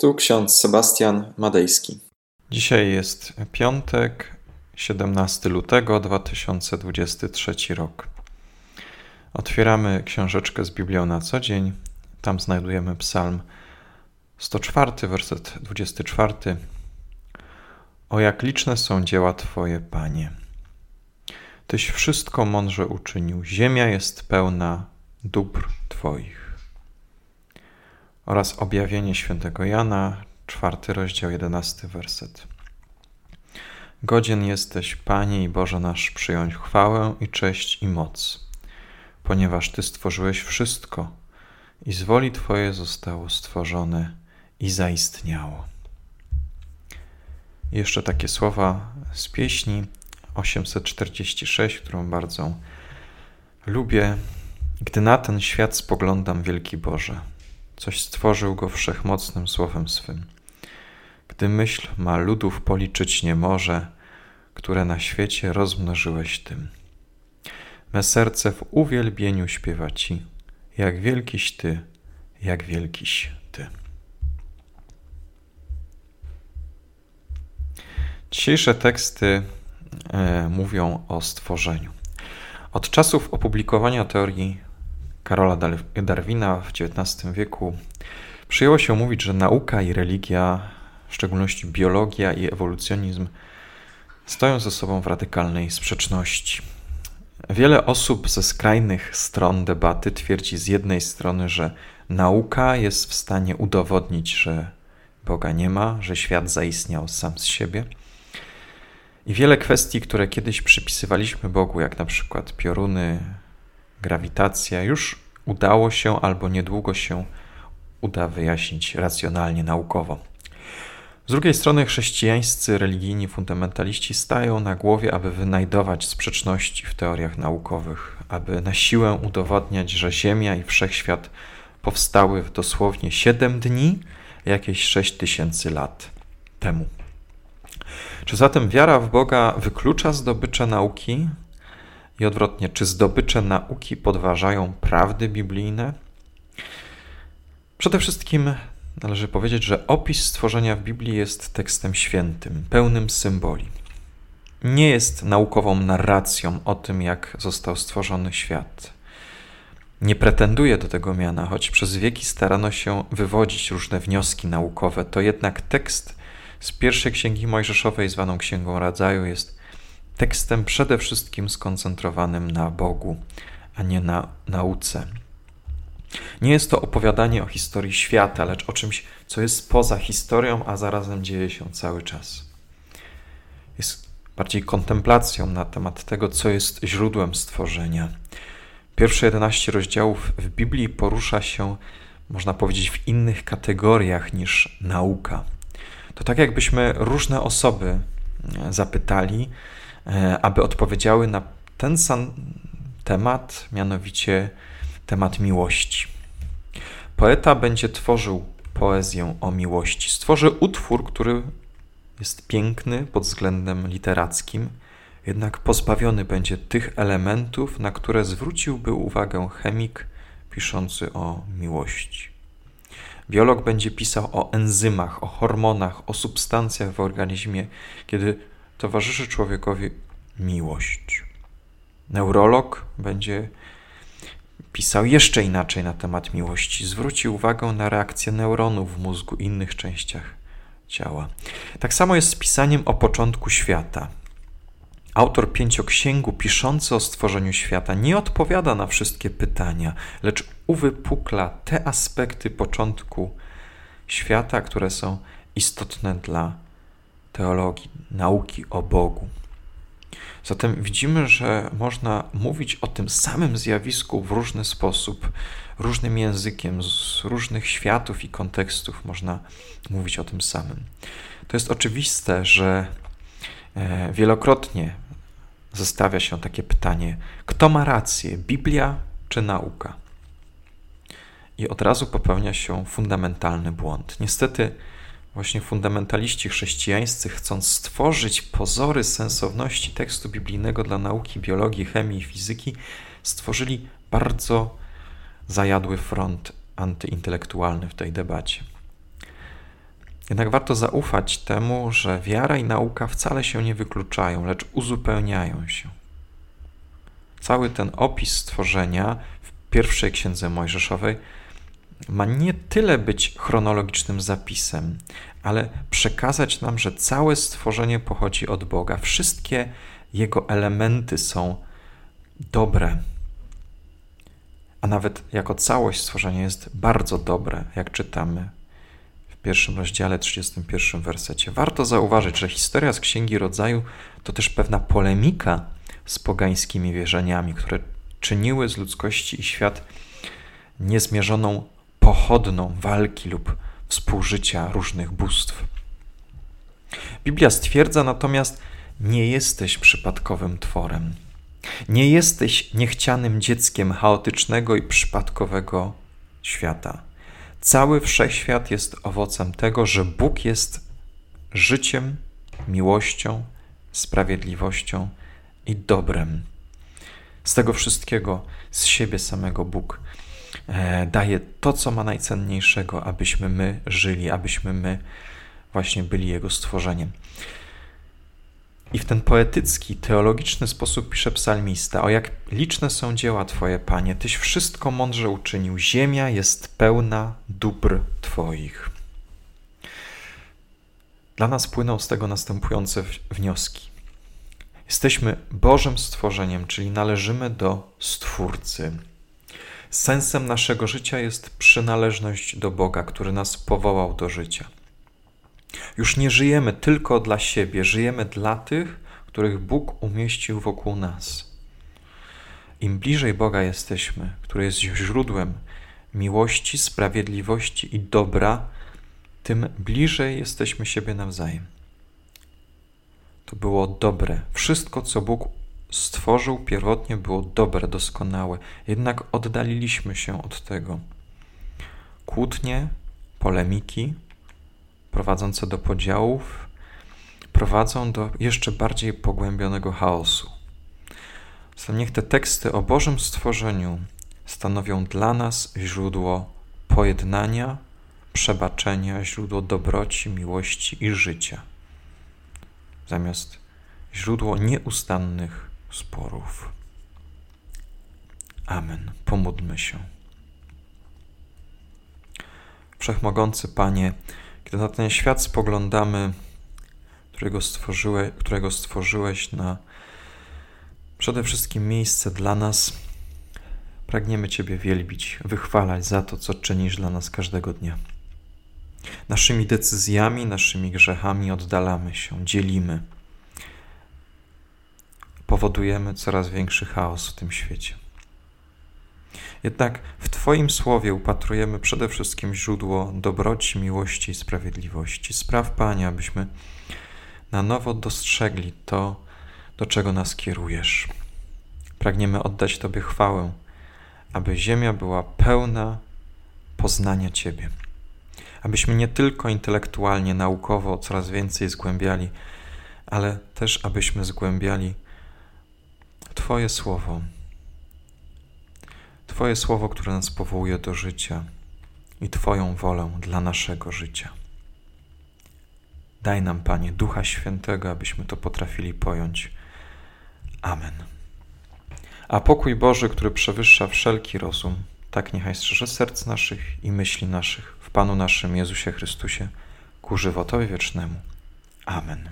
Tu ksiądz Sebastian Madejski. Dzisiaj jest piątek, 17 lutego 2023 rok. Otwieramy książeczkę z Biblią na co dzień. Tam znajdujemy Psalm 104, werset 24. O jak liczne są dzieła Twoje, Panie. Tyś wszystko mądrze uczynił, ziemia jest pełna dóbr Twoich oraz objawienie świętego Jana, czwarty rozdział, jedenasty werset. Godzien jesteś, Panie i Boże nasz, przyjąć chwałę i cześć i moc, ponieważ Ty stworzyłeś wszystko i z woli Twoje zostało stworzone i zaistniało. Jeszcze takie słowa z pieśni 846, którą bardzo lubię. Gdy na ten świat spoglądam, wielki Boże, coś stworzył go wszechmocnym słowem swym. Gdy myśl ma ludów policzyć nie może, które na świecie rozmnożyłeś tym. Me serce w uwielbieniu śpiewa Ci, jak wielkiś Ty, jak wielkiś Ty. Dzisiejsze teksty e, mówią o stworzeniu. Od czasów opublikowania teorii Karola Darwina w XIX wieku przyjęło się mówić, że nauka i religia, w szczególności biologia i ewolucjonizm, stoją ze sobą w radykalnej sprzeczności. Wiele osób ze skrajnych stron debaty twierdzi z jednej strony, że nauka jest w stanie udowodnić, że Boga nie ma, że świat zaistniał sam z siebie. I wiele kwestii, które kiedyś przypisywaliśmy Bogu, jak na przykład pioruny, grawitacja, już udało się albo niedługo się uda wyjaśnić racjonalnie, naukowo. Z drugiej strony chrześcijańscy religijni fundamentaliści stają na głowie, aby wynajdować sprzeczności w teoriach naukowych, aby na siłę udowodniać, że Ziemia i wszechświat powstały w dosłownie 7 dni, jakieś 6 tysięcy lat temu. Czy zatem wiara w Boga wyklucza zdobycze nauki? I odwrotnie, czy zdobycze nauki podważają prawdy biblijne? Przede wszystkim należy powiedzieć, że opis stworzenia w Biblii jest tekstem świętym, pełnym symboli. Nie jest naukową narracją o tym, jak został stworzony świat. Nie pretenduje do tego miana, choć przez wieki starano się wywodzić różne wnioski naukowe, to jednak tekst z pierwszej księgi Mojżeszowej, zwaną Księgą Radzaju, jest tekstem przede wszystkim skoncentrowanym na Bogu, a nie na nauce. Nie jest to opowiadanie o historii świata, lecz o czymś, co jest poza historią, a zarazem dzieje się cały czas. Jest bardziej kontemplacją na temat tego, co jest źródłem stworzenia. Pierwsze 11 rozdziałów w Biblii porusza się, można powiedzieć, w innych kategoriach niż nauka. To tak, jakbyśmy różne osoby zapytali, aby odpowiedziały na ten sam temat, mianowicie temat miłości. Poeta będzie tworzył poezję o miłości. Stworzy utwór, który jest piękny pod względem literackim, jednak pozbawiony będzie tych elementów, na które zwróciłby uwagę chemik piszący o miłości. Biolog będzie pisał o enzymach, o hormonach, o substancjach w organizmie, kiedy towarzyszy człowiekowi miłość. Neurolog będzie pisał jeszcze inaczej na temat miłości. Zwrócił uwagę na reakcję neuronów w mózgu i innych częściach ciała. Tak samo jest z pisaniem o początku świata. Autor pięcioksięgu piszący o stworzeniu świata nie odpowiada na wszystkie pytania, lecz uwypukla te aspekty początku świata, które są istotne dla teologii, nauki o Bogu. Zatem widzimy, że można mówić o tym samym zjawisku w różny sposób, różnym językiem, z różnych światów i kontekstów można mówić o tym samym. To jest oczywiste, że e, wielokrotnie zastawia się takie pytanie: kto ma rację, Biblia czy nauka? I od razu popełnia się fundamentalny błąd. Niestety, Właśnie fundamentaliści chrześcijańscy, chcąc stworzyć pozory sensowności tekstu biblijnego dla nauki biologii, chemii i fizyki, stworzyli bardzo zajadły front antyintelektualny w tej debacie. Jednak warto zaufać temu, że wiara i nauka wcale się nie wykluczają, lecz uzupełniają się. Cały ten opis stworzenia w pierwszej księdze Mojżeszowej ma nie tyle być chronologicznym zapisem, ale przekazać nam, że całe stworzenie pochodzi od Boga. Wszystkie jego elementy są dobre. A nawet jako całość stworzenia jest bardzo dobre, jak czytamy w pierwszym rozdziale, 31 wersecie. Warto zauważyć, że historia z Księgi Rodzaju to też pewna polemika z pogańskimi wierzeniami, które czyniły z ludzkości i świat niezmierzoną pochodną walki lub współżycia różnych bóstw. Biblia stwierdza natomiast, nie jesteś przypadkowym tworem. Nie jesteś niechcianym dzieckiem chaotycznego i przypadkowego świata. Cały wszechświat jest owocem tego, że Bóg jest życiem, miłością, sprawiedliwością i dobrem. Z tego wszystkiego, z siebie samego Bóg daje to, co ma najcenniejszego, abyśmy my żyli, abyśmy my właśnie byli Jego stworzeniem. I w ten poetycki, teologiczny sposób pisze psalmista: O jak liczne są dzieła Twoje, Panie, Tyś wszystko mądrze uczynił. Ziemia jest pełna dóbr Twoich. Dla nas płyną z tego następujące wnioski. Jesteśmy Bożym stworzeniem, czyli należymy do Stwórcy. Sensem naszego życia jest przynależność do Boga, który nas powołał do życia. Już nie żyjemy tylko dla siebie, żyjemy dla tych, których Bóg umieścił wokół nas. Im bliżej Boga jesteśmy, który jest źródłem miłości, sprawiedliwości i dobra, tym bliżej jesteśmy siebie nawzajem. To było dobre. Wszystko, co Bóg stworzył pierwotnie, było dobre, doskonałe. Jednak oddaliliśmy się od tego. Kłótnie, polemiki, prowadzące do podziałów, prowadzą do jeszcze bardziej pogłębionego chaosu. Zatem niech te teksty o Bożym stworzeniu stanowią dla nas źródło pojednania, przebaczenia, źródło dobroci, miłości i życia, zamiast źródło nieustannych sporów. Amen. Pomódlmy się. Wszechmogący Panie, kiedy na ten świat spoglądamy, którego, stworzyłeś, którego stworzyłeś na przede wszystkim miejsce dla nas, pragniemy Ciebie wielbić, wychwalać za to, co czynisz dla nas każdego dnia. Naszymi decyzjami, naszymi grzechami oddalamy się, dzielimy. Powodujemy coraz większy chaos w tym świecie. Jednak w Twoim słowie upatrujemy przede wszystkim źródło dobroci, miłości i sprawiedliwości. Spraw, Panie, abyśmy na nowo dostrzegli to, do czego nas kierujesz. Pragniemy oddać Tobie chwałę, aby ziemia była pełna poznania Ciebie. Abyśmy nie tylko intelektualnie, naukowo coraz więcej zgłębiali, ale też abyśmy zgłębiali Twoje słowo, Twoje słowo, które nas powołuje do życia i Twoją wolę dla naszego życia. Daj nam, Panie, Ducha Świętego, abyśmy to potrafili pojąć. Amen. A pokój Boży, który przewyższa wszelki rozum, tak niechaj strzeże serc naszych i myśli naszych w Panu naszym Jezusie Chrystusie ku żywotowi wiecznemu. Amen.